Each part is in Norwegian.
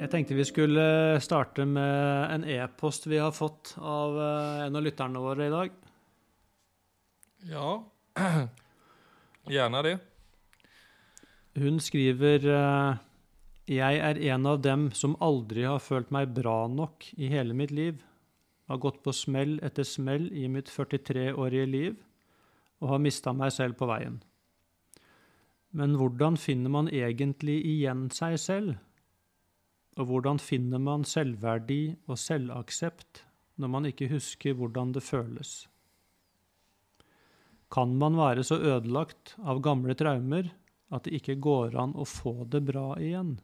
Jeg tenkte vi skulle starte med en e-post vi har fått av eh, en av lytterne våre i dag. Ja, gjerne det. Hun skriver eh, Jeg er en av dem som aldri har følt meg bra nok i hele mitt liv. Har gått på smell etter smell i mitt 43-årige liv og har mista meg selv på veien. Men hvordan finner man egentlig igjen seg selv? Og hvordan finner man selvverdi og selvaksept når man ikke husker hvordan det føles? Kan man være så ødelagt av gamle traumer at det ikke går an å få det bra igjen?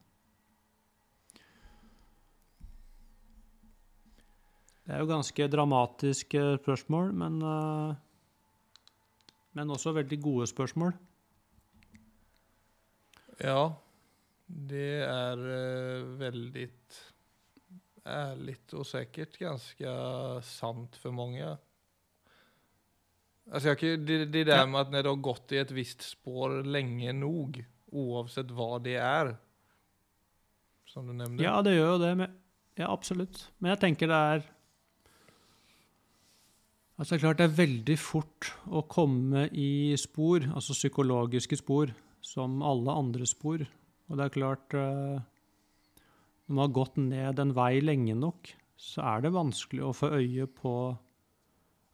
Det er jo ganske dramatiske spørsmål, men, eh, men også veldig gode spørsmål. Ja, det er veldig väldigt og sikkert ganske ganska sant for mange. Alltså jag, det, det der med at når det har gått i et visst spår lenge nok, oavsett hva det er, som du nevnte Ja, det gjør jo det. Med, ja, absolutt. Men jeg tenker det er Altså, det er klart det er veldig fort å komme i spor, altså psykologiske spor, som alle andre spor. Og det er klart eh, Når man har gått ned en vei lenge nok, så er det vanskelig å få øye på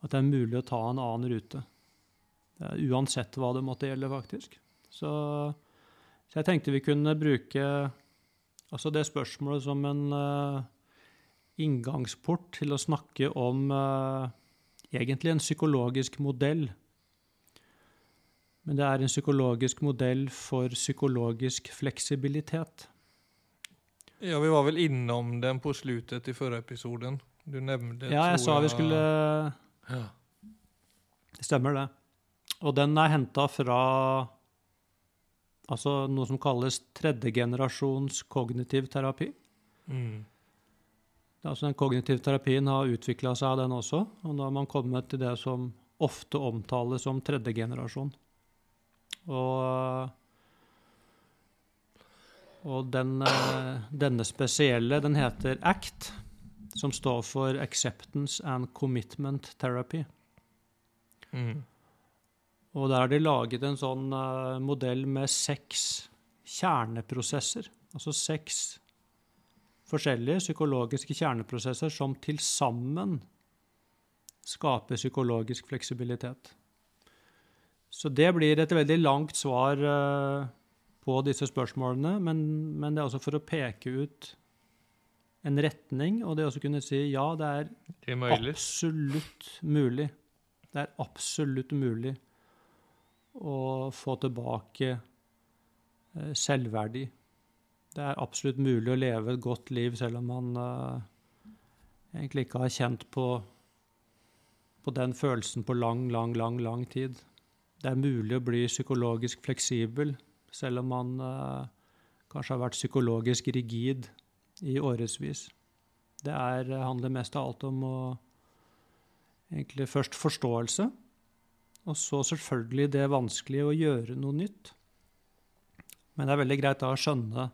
at det er mulig å ta en annen rute. uansett hva det måtte gjelde, faktisk. Så, så, jeg tenkte vi kunne bruke altså det spørsmålet som en uh, inngangsport til å snakke om uh, egentlig en psykologisk modell men det er en psykologisk modell for psykologisk fleksibilitet. Ja, vi var vel innom den på slutet i forrige episoden. Du nevnte Ja, jeg sa vi skulle ja. Stemmer det. Og den er henta fra altså noe som kalles tredjegenerasjons kognitiv terapi. Mm. Altså Den kognitive terapien har utvikla seg av den også, og da har man kommet til det som ofte omtales som tredjegenerasjon. Og, og den, eh, denne spesielle, den heter ACT, som står for Acceptance and Commitment Therapy. Mm. Og der har de laget en sånn uh, modell med seks kjerneprosesser. Altså seks forskjellige psykologiske kjerneprosesser som til sammen skaper psykologisk fleksibilitet. Så det blir et veldig langt svar uh, på disse spørsmålene, men, men, det er også for å peke ut en retning, og det å kunne si ja, det er, det er absolutt mulig. Det er absolutt mulig å få tilbake uh, selvverdi. Det er absolutt mulig å leve et godt liv selv om man uh, egentlig ikke har kjent på, på den følelsen på lang, lang, lang, lang tid det er mulig å bli psykologisk fleksibel, selv om man uh, kanskje har vært psykologisk rigid i årevis. Det er, eh, handler mest av alt om å egentlig først forståelse, og så selvfølgelig det vanskelige å gjøre noe nytt. Men det er veldig greit da å skjønne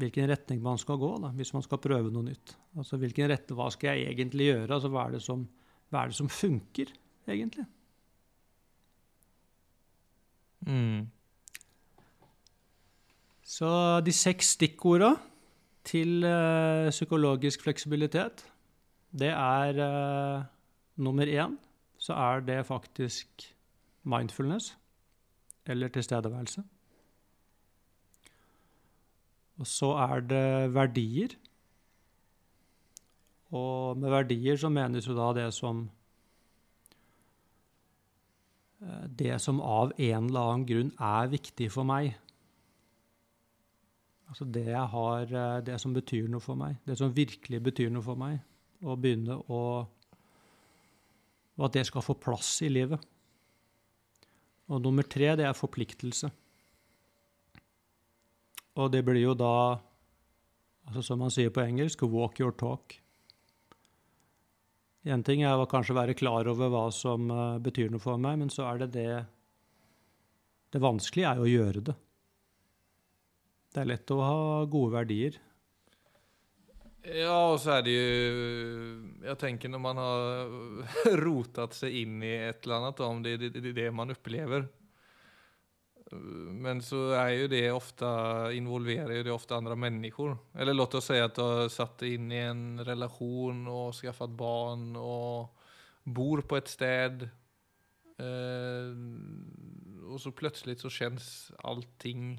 hvilken retning man skal gå da, hvis man skal prøve noe nytt. Altså hvilken rette, Hva skal jeg egentlig gjøre? Altså Hva er som, hva er det som funker, egentlig? Mm. Så de seks stikkorda til uh, psykologisk fleksibilitet, det er uh, nummer én så er det faktisk mindfulness, eller tilstedeværelse. Og så er det verdier. Og med verdier så menes jo da det som det som av en eller annen grunn er viktig for meg. Altså det jeg har eh, Det som betyr noe for meg. Det som virkelig betyr noe for meg. Å begynne å Og at det skal få plass i livet. Og nummer tre, det er forpliktelse. Og det blir jo da, altså som man sier på engelsk, 'walk your talk'. Én ting er å kanskje være klar over hva som uh, betyr noe for meg, men så er det det Det vanskelige er jo å gjøre det. Det er lett å ha gode verdier, Ja, og så er det jo Jeg tenker når man har rotet seg inn i et eller annet, om det er det, det man opplever Men så er jo det ofte involverer jo det ofte andre mennesker. Eller låt oss si at du har satt deg inn i en relasjon og skaffet barn og bor på et sted. Eh, og så plutselig så kjennes allting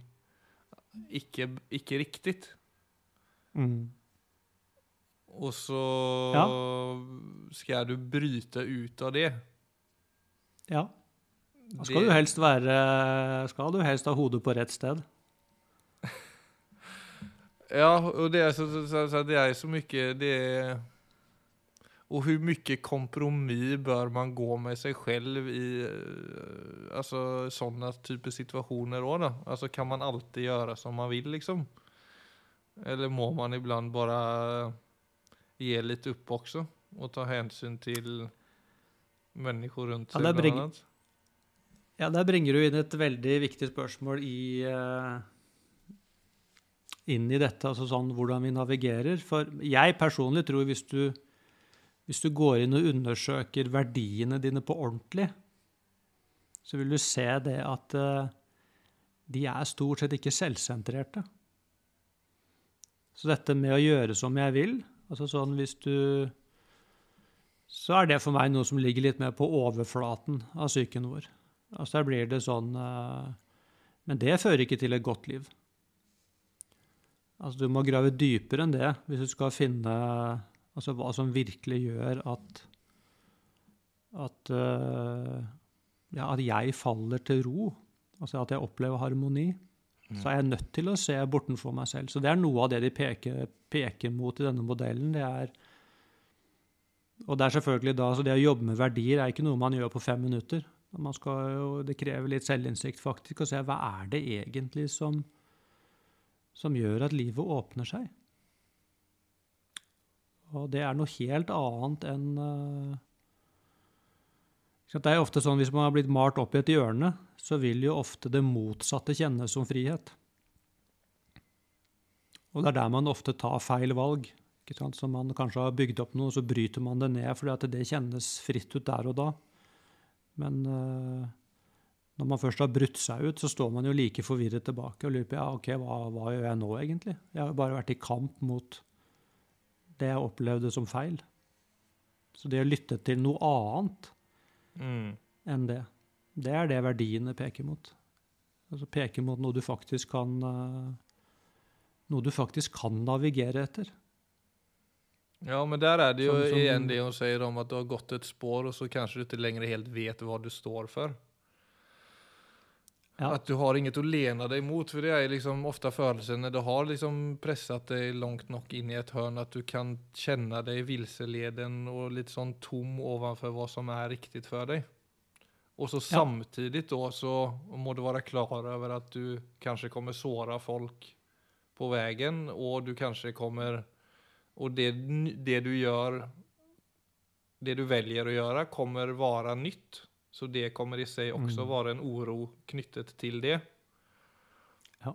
ikke, ikke riktig. Mm. Og så Ja. skal du bryte ut av det. Ja. Da skal du helst være Skal du helst ha hodet på rett sted. Ja, og det er så, så, så, det er så mye det er, Og hvor mye kompromiss bør man gå med seg selv i eh, altså, sånne typer situasjoner òg, da? Altså, kan man alltid gjøre som man vil, liksom? Eller må man iblant bare gi litt opp også? Og ta hensyn til mennesker rundt Ja, seg, det blant bringer- annet? Ja, Der bringer du inn et veldig viktig spørsmål i eh, inn i dette, altså sånn hvordan vi navigerer. For jeg personlig tror hvis du, hvis du går inn og undersøker verdiene dine på ordentlig, så vil du se det at eh, de er stort sett ikke selvsentrerte. Så dette med å gjøre som jeg vil, altså sånn hvis du Så er det for meg noe som ligger litt mer på overflaten av psyken vår. Altså der blir det sånn eh, Men det fører ikke til et godt liv. Altså du må grave dypere enn det hvis du skal finne altså, hva som virkelig gjør at at, eh, ja, at jeg faller til ro. Altså at jeg opplever harmoni. Så er jeg nødt til å se bortenfor meg selv. Så det er noe av det de peker, peker mot i denne modellen. Det er og det er selvfølgelig da, så det å jobbe med verdier er ikke noe man gjør på fem minutter. Jo, det krever litt selvinnsikt faktisk, å se hva er det egentlig som, som gjør at livet åpner seg. Og det er noe helt annet enn eh, Det er ofte sånn Hvis man har blitt malt opp i et hjørne, så vil jo ofte det motsatte kjennes som frihet. Og det er der man ofte tar feil valg. Ikke sant? Så man kanskje har bygd opp noe, så bryter man det ned fordi at det kjennes fritt ut der og da. Men øh, når man først har brutt seg ut, så står man jo like forvirret tilbake og lurer på ja, ok, hva, hva gjør jeg nå egentlig? Jeg har jo bare vært i kamp mot det jeg opplevde som feil. Så det å lytte til noe annet Mm. enn det, det er det verdiene peker mot. Altså peker mot noe du faktisk kan øh, Noe du faktisk kan navigere etter. Ja, men der er det jo Som- som- igjen det hun sier om at du har gått et spår, og så kanskje du ikke lenger helt vet hva du står for. Ja. At du har inget å lene deg mot, for det er liksom ofte følelsen når du har liksom presset deg langt nok inn i et hørn, at du kan kjenne deg vilseleden og litt sånn tom overfor hva som er riktig for deg. Og så Ja. samtidig da så må du være klar over at du kanskje kommer såre folk på veien, og du kanskje kommer Og det, det du gjør Det du velger å gjøre, kommer være nytt. Så det kommer i seg også Mm. være en uro knyttet til det. Ja.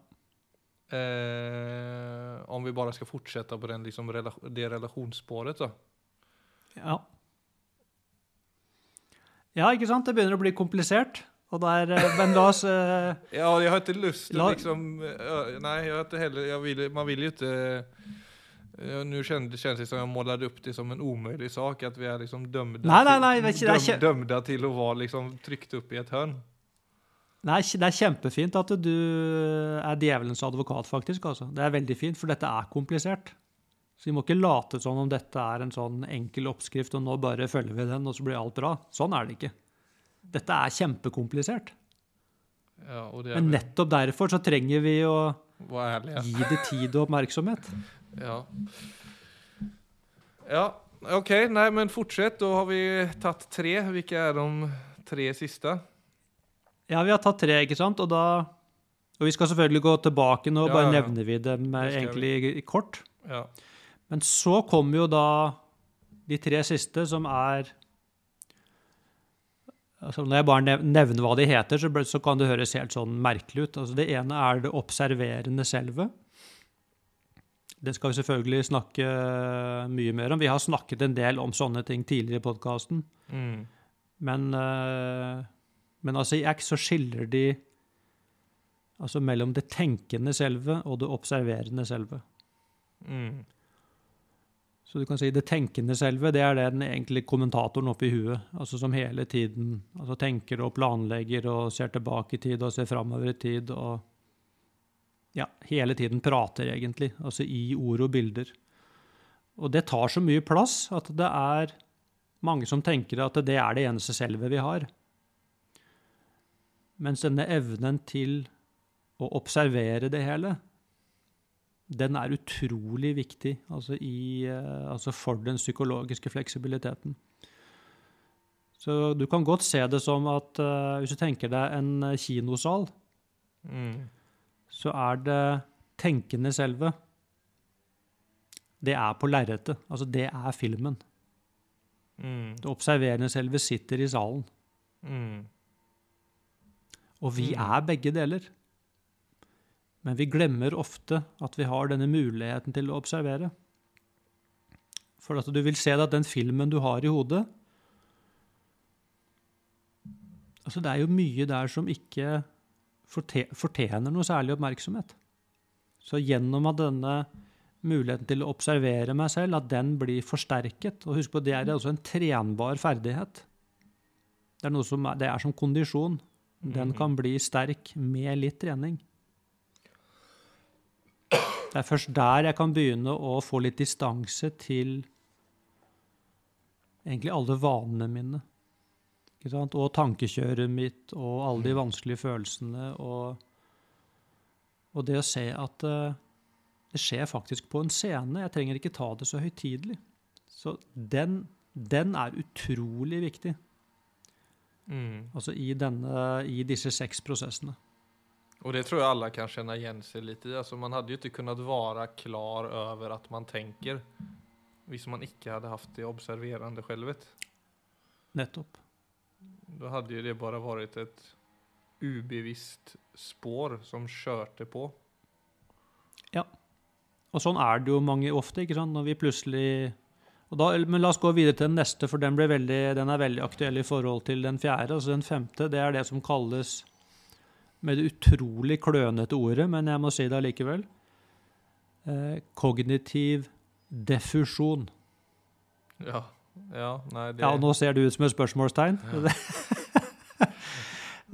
Eh, om vi bare skal fortsette på den, liksom, det relasjonsspåret, da. Ja. Ja, ikke sant? Det begynner å bli komplisert. Og der, eh, men la oss eh, Ja, jeg har ikke lyst til liksom Nei, jeg har ikke heller vil, Man vil jo ikke Nu känns det känns det som jag målade upp det som en omöjlig sak att vi är liksom dömda, til å være liksom trykt opp i et hønn. Nei, det er kjempefint at du er djevelens advokat, faktisk. Altså. Det er veldig fint, for dette er komplisert. Så vi må ikke late som om dette er en sånn enkel oppskrift, og nå bare følger vi den, og så blir alt bra. Sånn er det ikke. Dette er kjempekomplisert. Ja, är Men nettopp derfor så trenger vi å gi det tid og oppmerksomhet. Ja. Ja, OK. Nei, men fortsett. Da har vi tatt tre. Hvilke er de tre siste? Ja, vi har tatt tre, ikke sant? Og da Og vi skal selvfølgelig gå tilbake nå, Ja, bare ja, nevner vi dem eh, egentlig i- i kort. Ja. Men så kommer jo da de tre siste, som er altså Når jeg bare nevner hva de heter, så, kan det høres helt sånn merkelig ut. Altså Det ene er det observerende selve. Det skal vi selvfølgelig snakke mye mer om. Vi har snakket en del om sånne ting tidligere i podkasten. Mm. Men, eh, men altså, i X så skiller de altså mellom det tenkende selve og det observerende selve. Mm. Så du kan si det tenkende selve, det er den egentlige kommentatoren oppi huet. Altså som hele tiden altså tenker og planlegger og ser tilbake i tid og ser framover i tid. og ja, hele tiden prater, egentlig. Altså i ord og bilder. Og det tar så mye plass at det er mange som tenker at det er det eneste selve vi har. Mens denne evnen til å observere det hele, den er utrolig viktig altså i, eh, altså for den psykologiske fleksibiliteten. Så du kan godt se det som at uh, hvis du tenker deg en eh, kinosal, Mm. Så er det tenkende selve. Det er på lerretet. Altså, det er filmen. Mm. Det observerende selve sitter i salen. Mm. Og vi Mm. er begge deler. Men vi glemmer ofte at vi har denne muligheten til å observere. For at du vil se at den filmen du har i hodet Altså, det er jo mye der som ikke fortjener noe særlig oppmerksomhet. Så gjennom at denne muligheten til å observere meg selv, at den blir forsterket Og husk på, det er også en trenbar ferdighet. Det er, noe som det er som kondisjon. Den Mhm. kan bli sterk med litt trening. Det er først der jeg kan begynne å få litt distanse til egentlig alle vanene mine. Og tankekjøret mitt og alle de vanskelige følelsene. Og, og det å se at uh, det skjer faktisk på en scene. Jeg trenger ikke ta det så høytidelig. Så den, den er utrolig viktig. Mm. Altså i, denne, i disse seks prosessene. Og det tror jeg alle kan kjenne igjen seg litt i. Altså, man hadde jo ikke kunnet være klar over at man tenker, Hvis man ikke hadde haft det observerende skjelvet. Nettopp. Då hade ju det bara varit ett ubevisst spår som kjørte på. Ja. Og sånn er det jo mange ofte, ikke sant? når vi plutselig da, Men la oss gå videre til den neste, for den, veldig, den er veldig aktuell i forhold til den fjerde. altså Den femte det er det som kalles med det utrolig klønete ordet, men jeg må si det allikevel eh, kognitiv defusjon. Ja, ja, nei, det... Ja, nå ser det ut som et spørsmålstegn.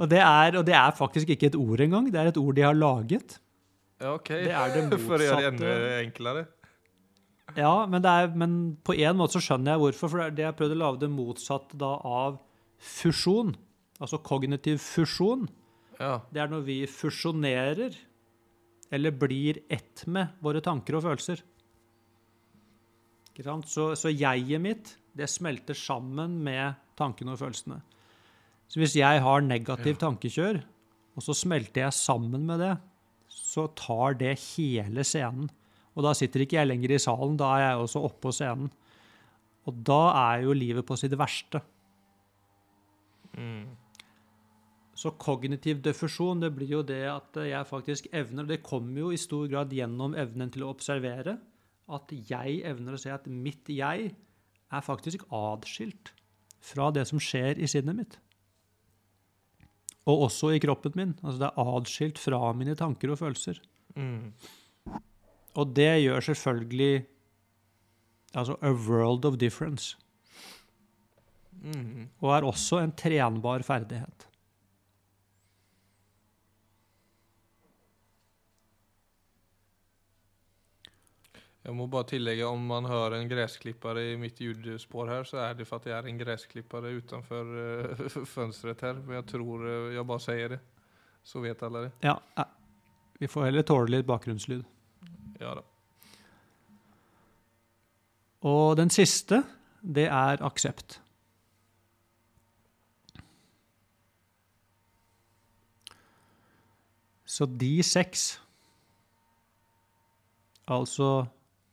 og, det er, og det er faktisk ikke et ord engang. Det er et ord de har laget. Ja, ok. Det er det For å gjøre det enda enklere. Ja, men, det er, men på en måte så skjønner jeg hvorfor. For det jeg prøvde å lage det motsatte da av fusjon. Altså kognitiv fusjon. Ja, Det er når vi fusjonerer eller blir ett med våre tanker og følelser. Så, så jeget mitt, det smelter sammen med tankene og følelsene. Så hvis jeg har negativ Ja. tankekjør, og så smelter jeg sammen med det, så tar det hele scenen. Og da sitter ikke jeg lenger i salen, da er jeg også oppå scenen. Og da er jo livet på sitt verste. mm. Så kognitiv defusjon, det blir jo det at jeg faktisk evner Det kommer jo i stor grad gjennom evnen til å observere. At jeg evner å se at mitt jeg er faktisk atskilt fra det som skjer i sinnet mitt. Og også i kroppen min. Altså det er atskilt fra mine tanker og følelser. Mm. Og det gjør selvfølgelig altså a world of difference. Mm. Og er også en trenbar ferdighet. Jeg må bare tillegge, om man hører en gressklipper i mitt ljudspår her, så er det for at det er en gressklipper utenfor uh, fönstret her. Men jeg tror eh, jeg bare sier det. Så vet alle det. Ja, ja. vi får heller tåle litt bakgrunnslyd. Ja da. Og den siste, det er aksept. Så de seks, altså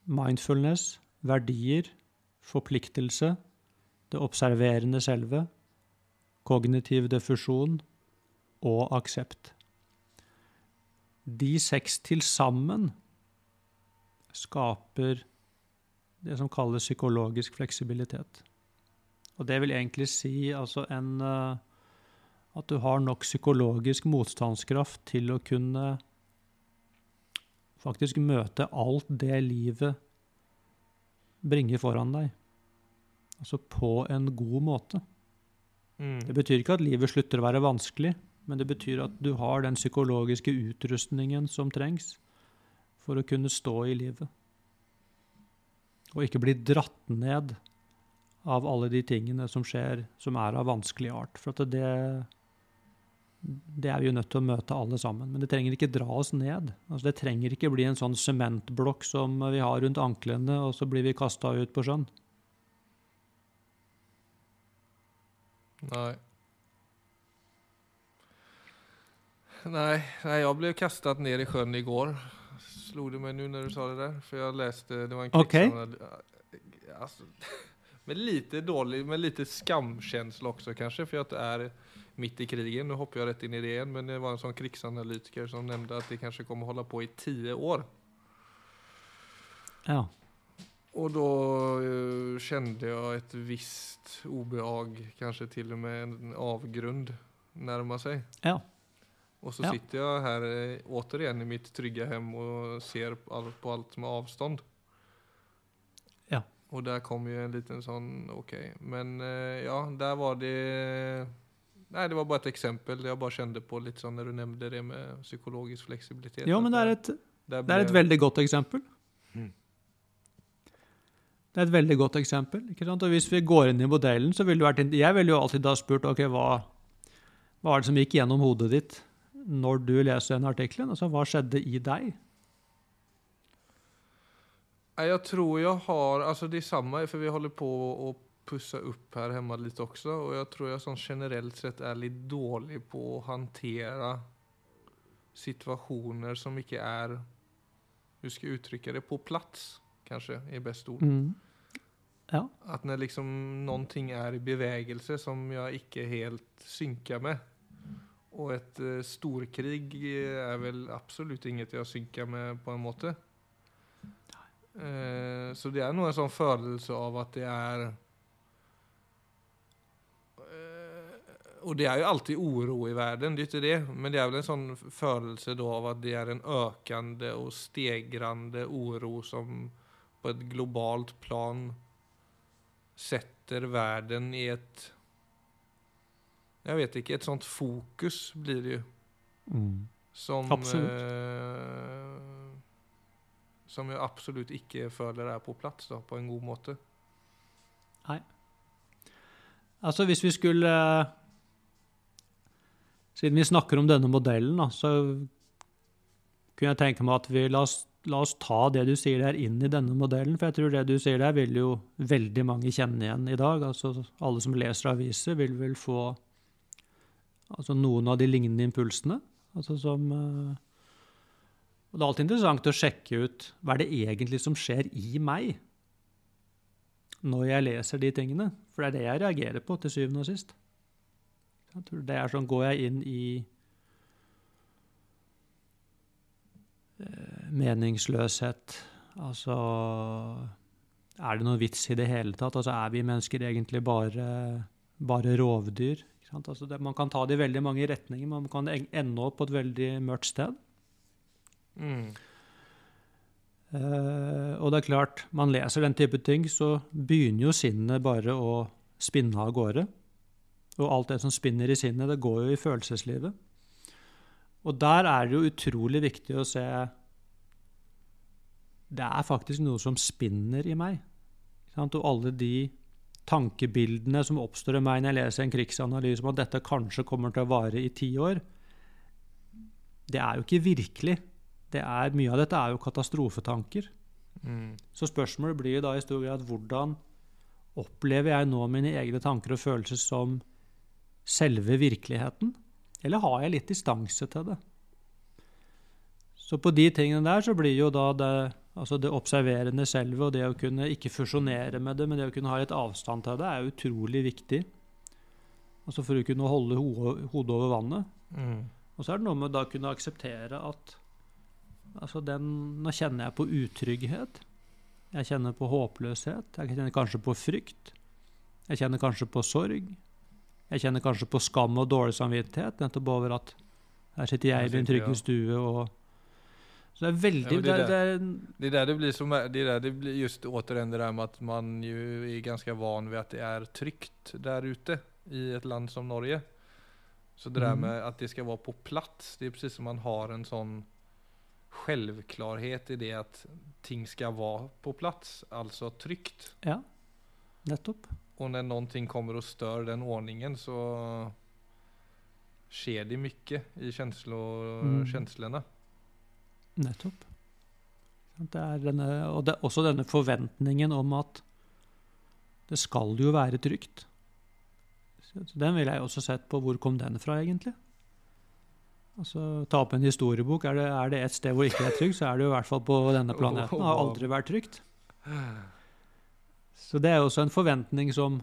mindfulness, verdier, forpliktelse, det observerende selve, kognitiv defusjon og aksept. De seks til sammen skaper det som kalles psykologisk fleksibilitet. Og det vil egentlig si altså en eh, At du har nok psykologisk motstandskraft til å kunne faktisk møte alt det livet bringer foran deg. Altså på en god måte. Mm. Det betyr ikke at livet slutter å være vanskelig, men det betyr at du har den psykologiske utrustningen som trengs for å kunne stå i livet. Og ikke bli dratt ned av alle de tingene som skjer som er av vanskelig art. For at det, det er vi jo nødt til å møte alle sammen. Men det trenger ikke dra oss ned. Altså det trenger ikke bli en sånn sementblokk som vi har rundt anklene, og så blir vi kasta ut på sjøen. Nei. Nei, nei, jeg ble kastad ned i sjøen i går. Slog det meg nå når du sa det der, for jeg leste det var en Okej. okay. Alltså, med lite dårlig, med lite skamkänsla også, kanskje, for at det är mitt i krigen. Nu hoppar jag rätt in i det igen, men det var en sån krigsanalytiker som nämnde att det kanske kommer hålla på i tio år. Ja. Och då eh, kände jag ett visst obehag, kanske till och med en avgrund närma sig. Ja. Och så Ja. sitter jag här eh, återigen i mitt trygga hem och ser på allt, på allt med avstånd. Ja. Och där kom ju en liten sån, okej. Men eh, ja, där var det... Nej, det var bare et eksempel. Jeg bare kjente på litt sånn når du nevnte det med psykologisk fleksibilitet. Ja, men det er et Det er et veldig godt eksempel. Mm. Det er et veldig godt eksempel. ikke sant? Og Hvis vi går inn i modellen, så ville vært, jeg ville jo alltid da spurt ok, hva, hva er det som gikk gjennom hodet ditt når du leser den artikkelen? Altså, hva skjedde i deg? Jeg Jag tror jeg har, altså det samme, for vi holder på att pussa upp här hemma lite också. Och jag tror jag som generellt sett är lite dålig på att hantera situationer som inte är, hur ska jag uttrycka det, på plats kanske är bäst ord. Mm. Ja. Att när liksom någonting är i bevägelse som jag ikke helt synkar med. Och ett eh, storkrig är väl absolut inget jag synkar med på en måte. Eh, så det är nog en sån følelse av att det är och det er jo alltid oro i verden, det er ikke det. Men det er vel en sånn følelse da av at det er en økende og stegrande oro som på et globalt plan setter verden i et Jeg vet ikke, et sånt fokus blir det jo. Mm. Som, eh, som jeg absolutt ikke føler er på plass, da, på en god måte. Nei. Altså, hvis vi skulle Siden vi snakker om denne modellen, da, så kunne jeg tenke meg at vi la oss, la oss ta det du sier der, inn i denne modellen. For jeg tror det du sier der, vil jo veldig mange kjenne igjen i dag. Altså, alle som leser aviser, vil vel få altså, noen av de lignende impulsene. Altså som eh, Og det er alltid interessant å sjekke ut hva er det egentlig som skjer i meg når jeg leser de tingene. For det er det jeg reagerer på til syvende og sist. Jeg tror det er sånn, Går jeg inn i eh, meningsløshet Altså Er det noen vits i det hele tatt? Altså Er vi mennesker egentlig bare, bare rovdyr? Altså det, man kan ta det i veldig mange retninger, man kan ende opp på et veldig mørkt sted. Mm. Uh, og det er klart, man leser den type ting, så begynner jo sinnet bare å spinne av gårde. Og alt det som spinner i sinnet, det går jo i følelseslivet. Og der er det jo utrolig viktig å se Det er faktisk noe som spinner i meg. Og alle de tankebildene som oppstår i meg når jeg leser en krigsanalyse om at dette kanskje kommer til å vare i ti år, det er jo ikke virkelig. Det er, mye av dette er jo katastrofetanker. Mm. Så spørsmålet blir jo da i stor grad hvordan opplever jeg nå mine egne tanker og følelser som selve virkeligheten? Eller har jeg litt distanse til det? Så på de tingene der så blir jo da det, altså det observerende selve og det å kunne ikke fusjonere med det, men det å kunne ha litt avstand til det, er utrolig viktig. Altså for å kunne holde ho hodet over vannet. Mm. Og så er det noe med å da kunne akseptere at Altså den, nå kjenner jeg på utrygghet. Jeg kjenner på håpløshet. Jeg kjenner kanskje på frykt. Jeg kjenner kanskje på sorg. Jeg kjenner kanskje på skam og dårlig samvittighet nettopp over at her sitter jeg i min trygge stue og Så det er veldig Ja, det er, det, er- Det är där det blir som, det är där det blir just återigen det där med at man ju är ganska van vid at det er trygt der ute i et land som Norge. Så det där Mm. med at det skal være på plass, det er precis som man har en sånn självklarhet i det at ting skal være på plass, altså trygt. Ja, nettopp. Och när någonting kommer och stör den ordningen så sker det mycket i känslo, Mm. känslorna. Nettopp. Det er denne, og det også denne forventningen om at det skal jo være trygt. Så Den ville jeg også sett på. Hvor kom den fra, egentlig? Altså, Ta opp en historiebok. Er det, er det et sted hvor ikke er trygt, så er det jo i hvert fall på denne planeten. Det har aldri vært trygt. Så det er jo også en forventning som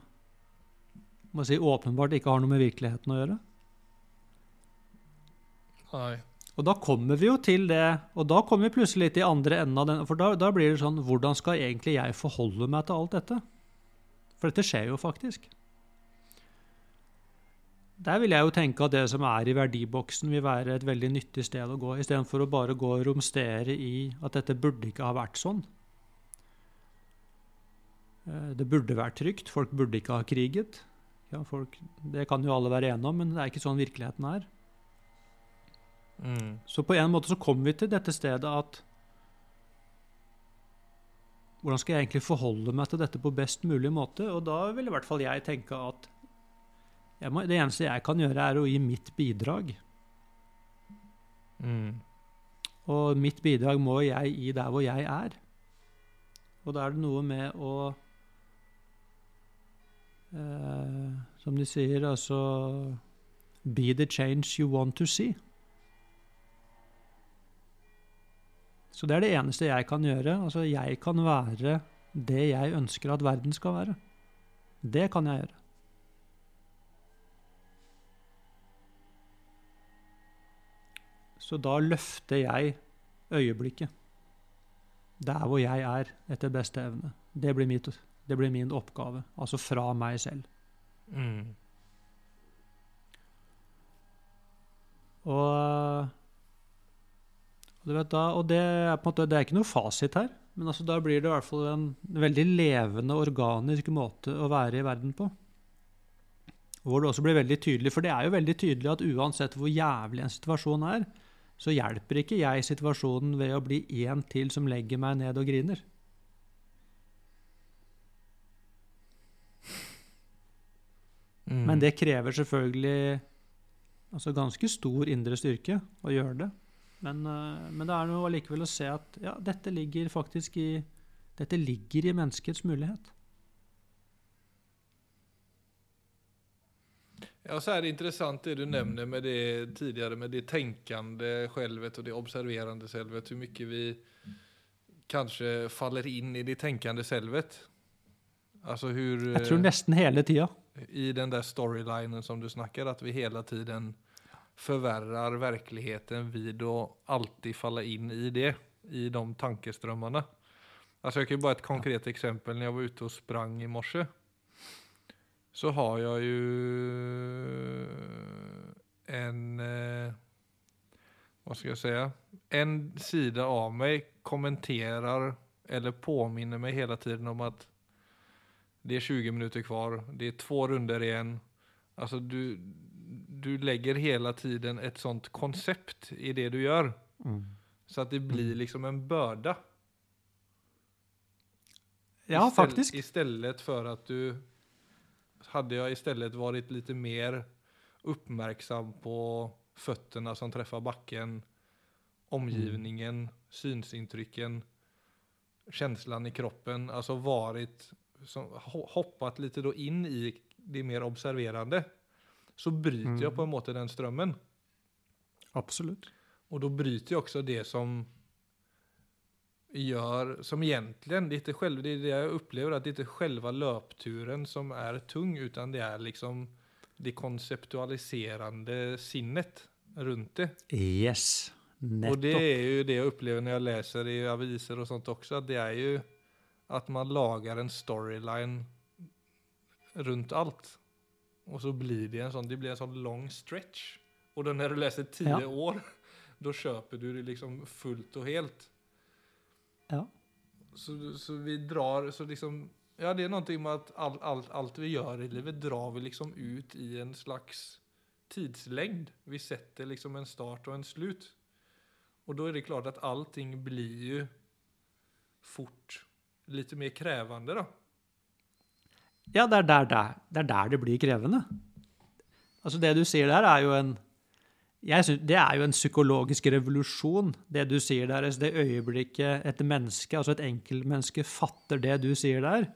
må si, åpenbart ikke har noe med virkeligheten å gjøre. Nei. Og da kommer vi jo til det, og da kommer vi plutselig litt i andre enden av den, for da, da blir det sånn, hvordan skal egentlig jeg forholde meg til alt dette? For dette skjer jo faktisk. Der vil jeg jo tenke at det som er i verdiboksen vil være et veldig nyttig sted å gå, istedenfor å bare gå og romstere i at dette burde ikke ha vært sånn. Eh, Det burde vært trygt, folk burde ikke ha kriget. Ja, folk, det kan jo alle være enige om, men det er ikke sånn virkeligheten er. Mm. Så på en måte så kommer vi til dette stedet at Hvordan skal jeg egentlig forholde meg til dette på best mulig måte? Og da vil i hvert fall jeg tenke at jeg må, det eneste jeg kan gjøre, er å gi mitt bidrag. Mm. Og mitt bidrag må jeg gi der hvor jeg er. Og da er det noe med å eh, Som de sier, altså Be the change you want to see. Så det er det eneste jeg kan gjøre. Altså, jeg kan være det jeg ønsker at verden skal være. Det kan jeg gjøre. Så da løfter jeg øyeblikket. Der hvor jeg er, etter beste evne. Det blir, mitt, det blir min oppgave. Altså fra meg selv. Mm. Og, du vet da, og det, er på en måte, det er ikke noe fasit her, men altså da blir det i hvert fall en veldig levende, organisk måte å være i verden på. Hvor det også blir veldig tydelig, for det er jo veldig tydelig at uansett hvor jævlig en situasjon er, så hjelper ikke jeg situasjonen ved å bli én til som legger meg ned og griner. Mm. Men det krever selvfølgelig altså ganske stor indre styrke å gjøre det. Men, eh, men det er noe allikevel å se at ja, dette ligger faktisk i dette ligger i menneskets mulighet. Ja, så er det interessant det du nämner med det tidigare med det tänkande självet och det observerande självet. Hur mycket vi kanskje faller inn i det tänkande självet. Alltså hur Jeg tror nesten hele tida. I den där storylinen som du snackar att vi hela tiden förvärrar verkligheten vid att alltid falla in i det, i de tankeströmmarna. Alltså jag kan ju bara ett konkret exempel när jag var ute och sprang i morse. Så har jag ju en, eh, vad ska jag säga, en sida av mig kommenterar eller påminner mig hela tiden om att det är 20 minuter kvar, det är två runder igen. Alltså du, du lägger hela tiden ett sånt koncept i det du gör. Så att det blir liksom en börda. Ja, Istället- faktiskt. Istället för att du, hade jag istället varit lite mer uppmärksam på fötterna som träffar backen, omgivningen, synsintrycken, känslan i kroppen, alltså varit, som, hoppat lite då in i det mer observerande, så bryter Mm. jag på en måte den strömmen. Absolut. Och då bryter jag också det som gör, som egentligen, det är inte själv, det är det jag upplever, att det inte är själva löpturen som är tung, utan det är liksom det konceptualiserande sinnet runt det. Yes. Och det Nettopp. är ju det jag upplever när jag läser i aviser och sånt också. Att det är ju att man lagar en storyline runt alt. Og så blir det en sånn det blir en sånn long stretch. Og da når du leser ti Ja. år, da kjøper du det liksom fullt og helt. Ja. Så, så vi drar, så liksom, ja det er noe med at alt, alt, alt vi gjør i livet drar vi liksom ut i en slags tidslengd. Vi sätter liksom en start og en slut. Og da er det klart at allting blir jo fort lite mer krevende, da. Ja, det er, der, der, det er der det blir krevende. Altså, det du sier der, er jo en synes, Det er jo en psykologisk revolusjon, det du sier der. Altså, det øyeblikket et menneske, altså et enkeltmenneske, fatter det du sier der,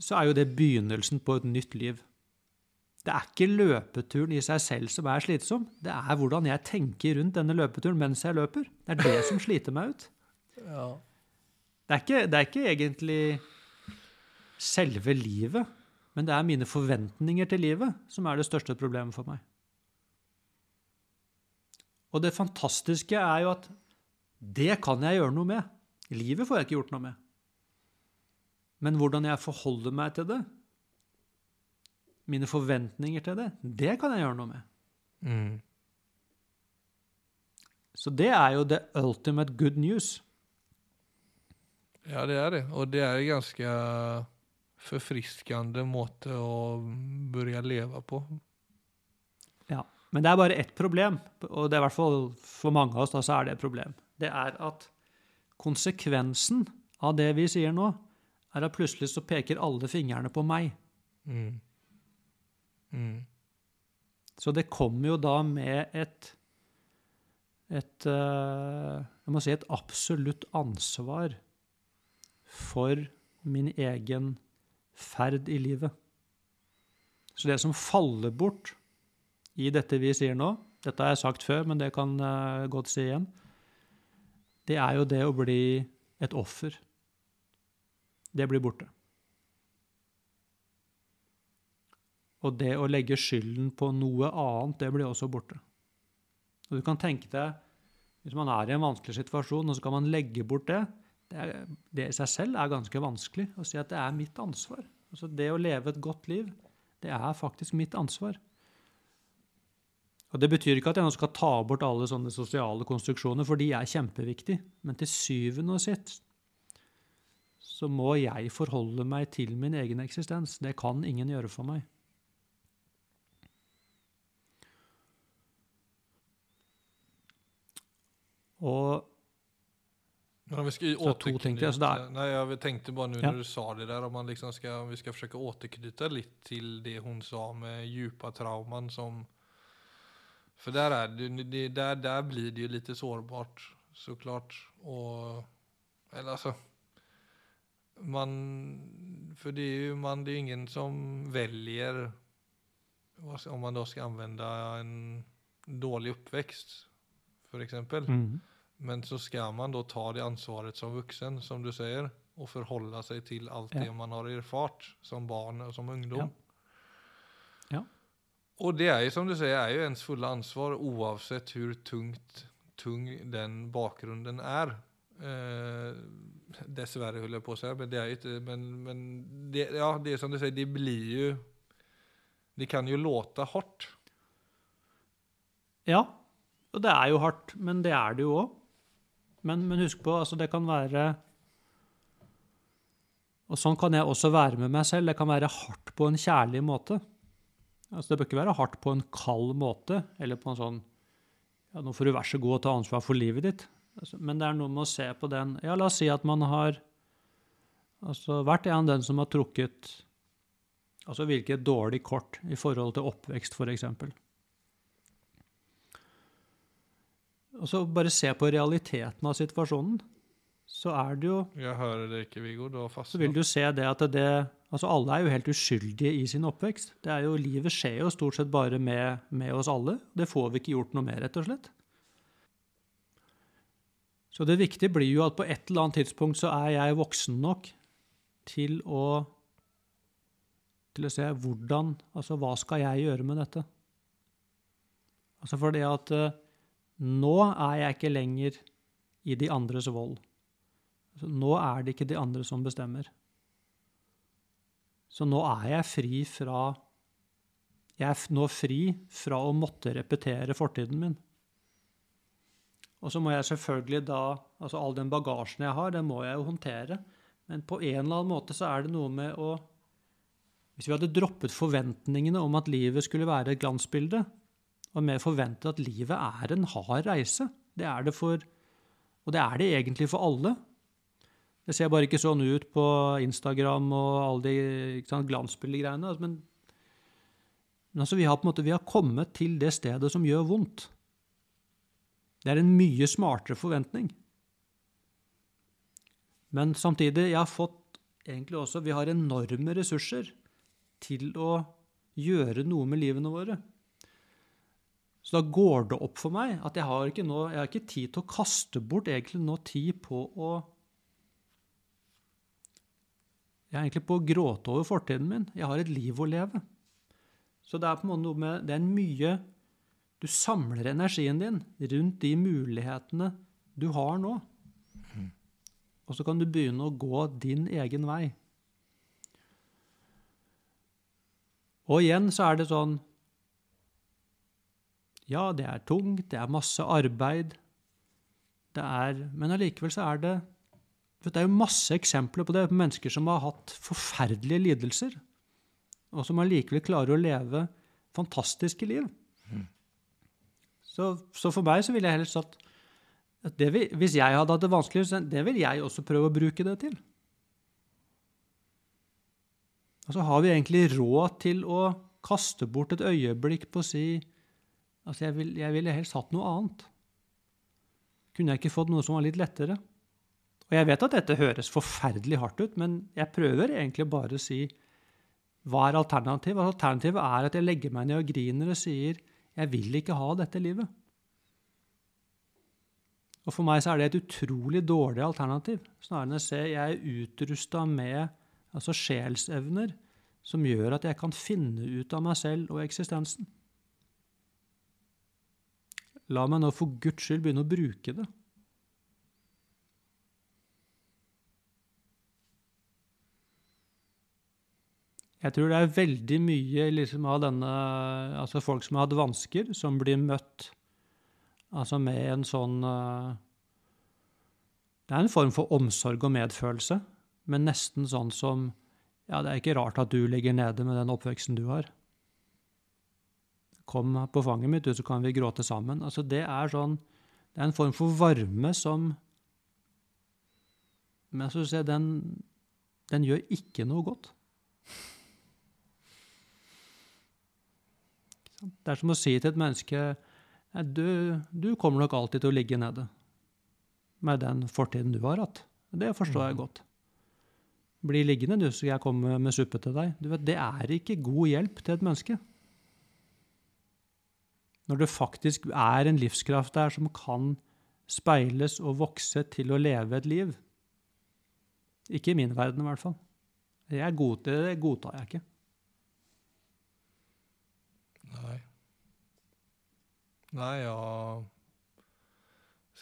så er jo det begynnelsen på et nytt liv. Det er ikke løpeturen i seg selv som er slitsom. Det er hvordan jeg tenker rundt denne løpeturen mens jeg løper. Det er det som sliter meg ut. Ja. Det er ikke, det er ikke egentlig selve livet, men det er mine forventninger til livet som er det største problemet for meg. Og det fantastiske er jo at det kan jeg gjøre noe med. Livet får jeg ikke gjort noe med. Men hvordan jeg forholder meg til det, mine forventninger til det, det kan jeg gjøre noe med. Mm. Så det er jo the ultimate good news. Ja, det er det. Og det er en ganske forfriskende måte å begynne å leve på. Ja, Men det er bare ett problem, og det er i hvert fall for mange av oss da, så er det et problem. Det er at konsekvensen av det vi sier nå, er at plutselig så peker alle fingrene på meg. Mm. Mm. Så det kommer jo da med et et eh, Jeg må si et absolutt ansvar for min egen ferd i livet. Så det som faller bort i dette vi sier nå, dette har jeg sagt før, men det kan jeg godt si igjen, det er jo det å bli et offer. Det blir borte. Og det å legge skylden på noe annet, det blir også borte. Og du kan tenke deg, hvis man er i en vanskelig situasjon, og så kan man legge bort det, det, er, det i seg selv er ganske vanskelig å si at det er mitt ansvar. Altså det å leve et godt liv, det er faktisk mitt ansvar. Og Det betyr ikke at jeg nå skal ta bort alle sånne sosiale konstruksjoner, for de er kjempeviktige. Men til syvende og sist så må jeg forholde meg til min egen eksistens. Det kan ingen gjøre for meg. Og Men om vi ska återknyta, tänkte jag nej jag tänkte bara nu Ja. när du sa det där om man liksom ska, om vi ska försöka återknyta lite till det hon sa med djupa trauman som, för där är det, det där, där blir det ju lite sårbart såklart och, eller alltså, man, för det är ju man, det är ingen som väljer, om man då ska använda en dålig uppväxt för exempel. mm, Men så skal man da ta det ansvaret som vuxen, som du sier, og forholde seg til alt Ja. det man har erfart som barn og som ungdom. Ja. Ja. Og det er jo, som du sier, er jo ens fulle ansvar oavsett hvor tungt, tung den bakgrunnen er. Eh, dessverre, holder jeg på å si, men det er jo ikke men, men det, ja, det er som du sier, det blir jo det kan jo låte hardt. Ja, og det er jo hardt, men det er det jo òg. Men, men husk på, altså det kan være Og sånn kan jeg også være med meg selv. Det kan være hardt på en kjærlig måte. Altså Det bør ikke være hardt på en kald måte, eller på en sånn ja, Nå får du vær så god å ta ansvar for livet ditt. Altså, men det er noe med å se på den Ja, la oss si at man har altså, vært en den som har trukket Altså virket dårlig kort i forhold til oppvekst, f.eks. Og så bare se på realiteten av situasjonen, så er det jo Jeg hører det ikke Viggo, du har fastnat. Så vil du se det at det Altså, alle er jo helt uskyldige i sin oppvekst. Det er jo, Livet skjer jo stort sett bare med, med oss alle. Det får vi ikke gjort noe med, rett og slett. Så det viktige blir jo at på et eller annet tidspunkt så er jeg voksen nok til å til å se hvordan Altså, hva skal jeg gjøre med dette? Altså fordi at eh, Nå er jeg ikke lenger i de andres vold. Altså, nå er det ikke de andre som bestemmer. Så nå er jeg fri fra Jeg er nå fri fra å måtte repetere fortiden min. Og så må jeg selvfølgelig da Altså all den bagasjen jeg har, den må jeg jo håndtere. Men på en eller annen måte så er det noe med å Hvis vi hadde droppet forventningene om at livet skulle være et glansbilde, og mer forventet at livet er en hard reise Det er det for Og det er det egentlig for alle. Det ser bare ikke sånn ut på Instagram og alle de glansbildegreiene. Altså, men, men altså, vi har på en måte, vi har kommet til det stedet som gjør vondt. Det er en mye smartere forventning. Men samtidig, jeg har fått egentlig også Vi har enorme ressurser til å gjøre noe med livene våre. Så da går det opp for meg at jeg har ikke, nå, jeg har ikke tid til å kaste bort egentlig nå tid på å Jeg er egentlig på å gråte over fortiden min. Jeg har et liv å leve. Så det er på en måte noe med Det er mye Du samler energien din rundt de mulighetene du har nå. Og så kan du begynne å gå din egen vei. Og igjen så er det sånn Ja, det er tungt, det er masse arbeid, det er Men allikevel så er det Det er jo masse eksempler på det, på mennesker som har hatt forferdelige lidelser, og som allikevel klarer å leve fantastiske liv. Så, så, for meg så ville jeg helst sagt at vi, hvis jeg hadde hatt det vanskelig, det vil jeg også prøve å bruke det til. Og så har vi egentlig råd til å kaste bort et øyeblikk på å si altså jeg, vil, jeg ville helst hatt noe annet. Kunne jeg ikke fått noe som var litt lettere? Og jeg vet at dette høres forferdelig hardt ut, men jeg prøver egentlig bare å si hva er alternativet? Alternativet er at jeg legger meg ned og griner og sier jeg vil ikke ha dette livet. Og For meg så er det et utrolig dårlig alternativ, snarere enn å se jeg er utrusta med altså sjelsevner som gjør at jeg kan finne ut av meg selv og eksistensen. La meg nå for Guds skyld begynne å bruke det. Jeg tror det er veldig mye liksom, av denne Altså folk som har hatt vansker, som blir møtt altså med en sånn uh, Det er en form for omsorg og medfølelse, men nesten sånn som Ja, det er ikke rart at du ligger nede med den oppveksten du har. Kom på fanget mitt, du, så kan vi gråte sammen. Altså, det er sånn Det er en form for varme som Men ser den, den gjør ikke noe godt. Det er som å si til et menneske du, du kommer nok alltid til å ligge nede med den fortiden du har hatt. Det forstår jeg mm. godt. Bli liggende, du, så jeg komme med suppe til deg. Du vet, Det er ikke god hjelp til et menneske. Når det faktisk er en livskraft der som kan speiles og vokse til å leve et liv. Ikke i min verden, i hvert fall. Det, god, det godtar jeg ikke. Nei. Nei, jeg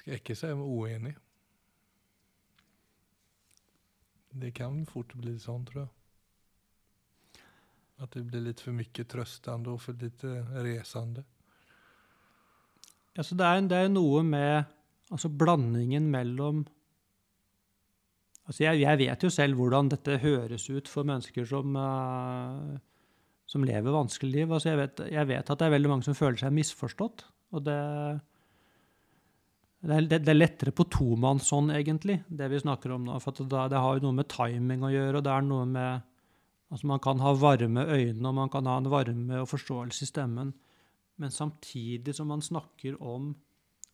skal ikke si meg uenig. Det kan fort bli sånn, tror jeg. At det blir litt for mye trøstende og for lite resende. Ja, så det er, det er noe med altså blandingen mellom Altså jeg, jeg, vet jo selv hvordan dette høres ut for mennesker som, uh, som lever vanskelig liv. Altså jeg, vet, jeg vet at det er veldig mange som føler seg misforstått. Og det, det, er, det er lettere på tomannshånd, egentlig, det vi snakker om nå. For det, det har jo noe med timing å gjøre, og det er noe med Altså, man kan ha varme øyne, og man kan ha en varme og forståelse i stemmen, men samtidig som man snakker om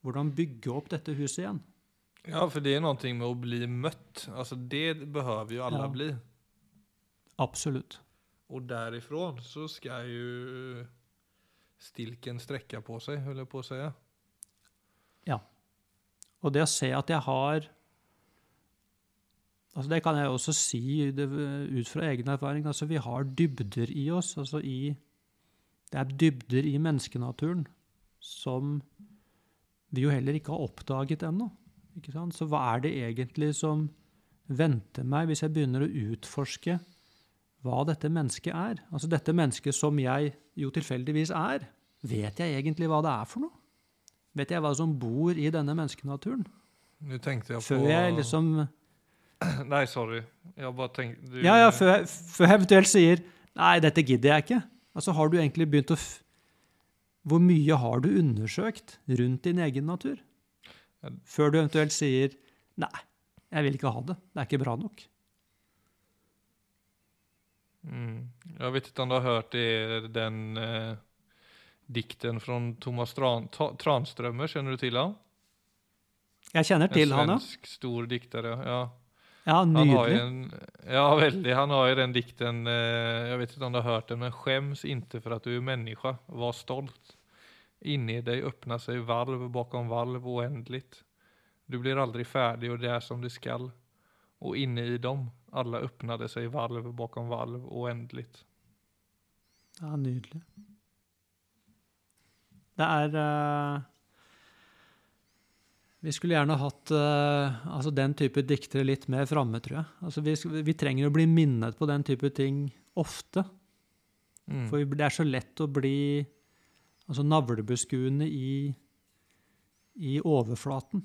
hvordan bygge opp dette huset igjen. Ja, for det er noe med å bli møtt. Altså, det behøver jo alle ja. bli. Absolutt. Og derifra så skal jo stilken strekke på seg, holder jeg på å si. Ja. Og det å se at jeg har altså Det kan jeg også si det, ut fra egen erfaring. altså Vi har dybder i oss. altså i, Det er dybder i menneskenaturen som vi jo heller ikke har oppdaget ennå. Så hva er det egentlig som venter meg hvis jeg begynner å utforske hva dette mennesket er? Altså dette mennesket som jeg jo tilfeldigvis er. Vet jeg egentlig hva det er for noe? Vet jeg hva som bor i denne menneskenaturen? Nå tenkte jeg på... Før jeg liksom Nei, sorry. Jeg bare tenkte Du... Ja, ja, før jeg, før jeg eventuelt sier Nei, dette gidder jeg ikke. Altså, har du egentlig begynt å Hvor mye har du undersøkt rundt din egen natur? Før du eventuelt sier Nei, jeg vil ikke ha det. Det er ikke bra nok. Mm. Jeg vet ikke om du har hørt det, den eh, dikten fra Thomas Tran, Ta, Tranströmer, kjenner du til han? Jeg kjenner til han, ja. svensk stor dikter, ja. Ja, Han har Nydelig. en, ja, veldig. Han har jo den dikten, Jeg vet ikke om du har hørt den, men 'Skjems ikke for at du er menneske, var stolt. Inne i åpner seg sig valv bakom valv uendelig. Du blir aldri ferdig, og det er som det skal. Og inne i dem, alle öppnade seg valv bakom valv uendelig. Ja, nydelig. Det er eh, Vi skulle gjerne hatt uh, altså den type diktere litt mer framme, tror jeg. Altså vi, vi trenger å bli minnet på den type ting ofte. Mm. For det er så lett å bli altså navlebeskuende i, i overflaten.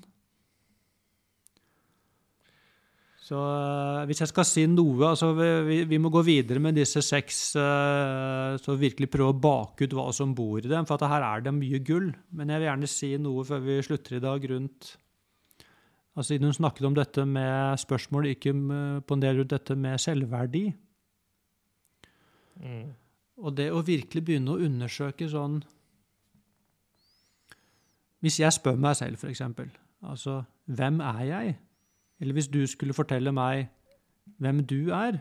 Så eh, hvis jeg skal si noe altså vi, vi, må gå videre med disse seks, eh, så virkelig prøve å bake ut hva som bor i dem, for at her er det mye gull. Men jeg vil gjerne si noe før vi slutter i dag rundt altså Siden hun snakket om dette med spørsmål, ikke på en del rundt dette med selvverdi. Mm. Og det å virkelig begynne å undersøke sånn Hvis jeg spør meg selv, eksempel, altså hvem er jeg? Eller hvis du skulle fortelle meg hvem du er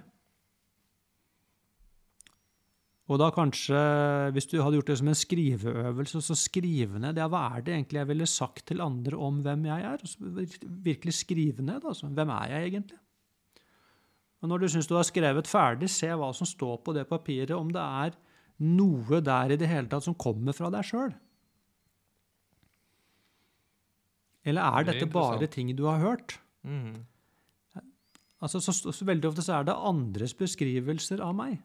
Og da kanskje, hvis du hadde gjort det som en skriveøvelse, så skrive ned ja, hva er det egentlig jeg ville sagt til andre om hvem jeg er? Og så virkelig skrive ned, altså. Hvem er jeg egentlig? Og når du syns du har skrevet ferdig, se hva som står på det papiret, om det er noe der i det hele tatt som kommer fra deg sjøl. Eller er er dette bare ting du har hørt? Mm. Altså, så, så veldig ofte så er det andres beskrivelser av meg.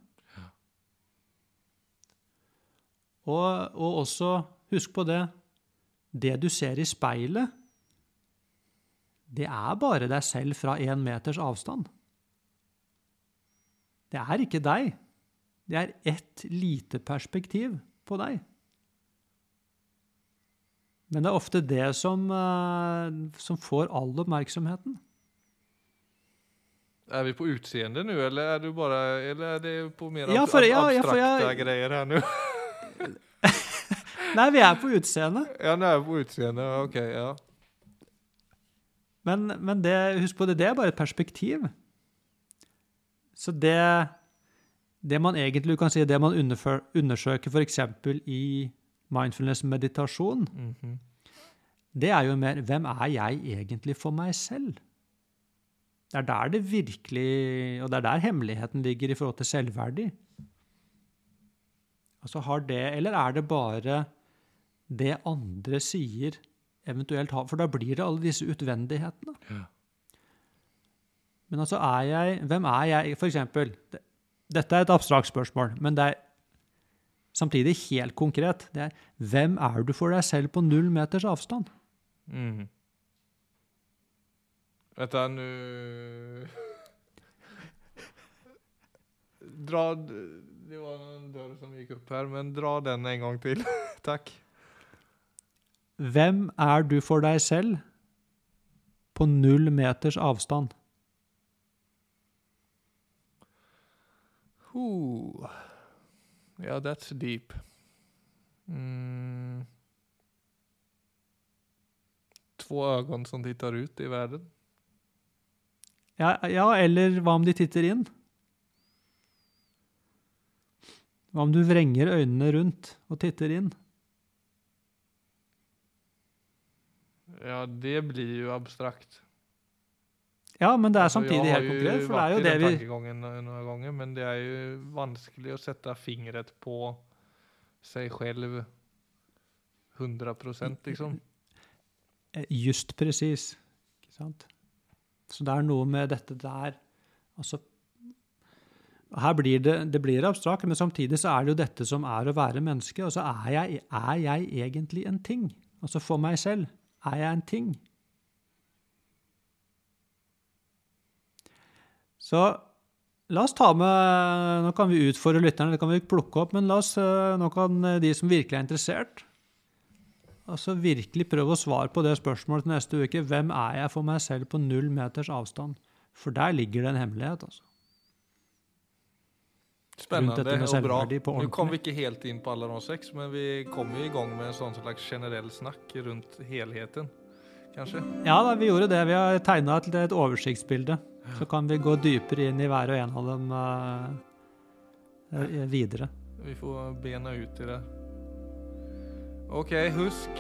Og, og også, husk på det, det du ser i speilet, det er bare deg selv fra én meters avstand. Det er ikke deg. Det er ett lite perspektiv på deg. Men det er ofte det som, eh, som får all oppmerksomheten. Er vi på utseende nå, eller er du bare eller er det på mer Ja, for, ja, ja, för abstrakta jag- grejer här? Nei, vi er på utseende. ja, nå er vi på utseende, OK, ja. Men, men det, husk på det, det er bare et perspektiv. Så det, det man egentlig kan si, det man undersøker f.eks. i mindfulness-meditasjon, Mhm. det er jo mer hvem er jeg egentlig for meg selv? Det er der det virkelig Og det er der hemmeligheten ligger i forhold til selvverdi. Altså har det Eller er det bare det andre sier, eventuelt har For da blir det alle disse utvendighetene. Ja. Men altså, er jeg Hvem er jeg? For eksempel det- Dette er et abstrakt spørsmål, men det er samtidig helt konkret. Det er hvem er du for deg selv på null meters avstand? Mm. du, dra, det var en dør som gikk opp her, men dra den en gang til. Takk. Hvem er du for deg selv på null meters avstand? Ooh. Yeah, that's deep. Mm. Två ögon som tittar ut i världen. Ja, ja, eller hva om de titter inn? Hva om du vrenger øynene rundt og titter inn? Ja, det blir jo abstrakt. Ja, men det er Alltså, samtidig helt konkret, for det er varit jo i det den vi noen ganger, men det er jo vanskelig å sette fingret på seg selv 100 procent liksom. eh, just presis. Ikke sant? Så det er noe med dette der Altså her blir det, det blir abstrakt, men samtidig så er det jo dette som er å være menneske. Altså er jeg, er jeg egentlig en ting? Altså for meg selv, er jeg en ting? Så la oss ta med Nå kan vi utfordre lytterne, det kan vi plukke opp, men la oss, eh, nå kan de som virkelig er interessert, altså virkelig prøve å svare på det spørsmålet til neste uke. Hvem er jeg for meg selv på null meters avstand? For der ligger det en hemmelighet, altså. Spennende og bra. Nå kom vi ikke helt inn på alle de seks, men vi kom jo i gang med en sånn slags generell snakk rundt helheten, kanskje. Ja da, vi gjorde det. Vi har tegna et, et oversiktsbilde. Så kan vi gå dypere inn i hver og en av dem uh, videre. Vi får bena ut i det. Ok, husk.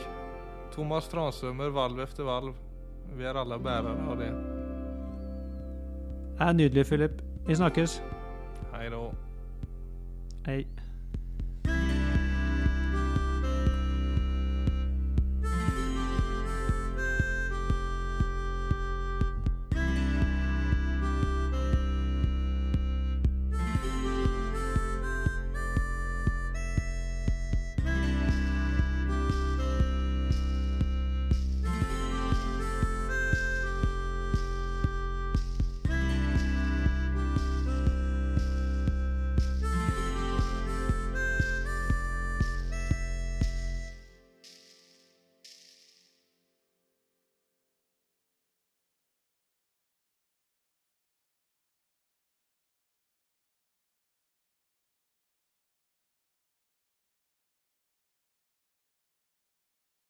Thomas Transømmer, valv efter valv. Vi er alle bærere av det. Det er nydelig, Philip. Vi snakkes. Hei da.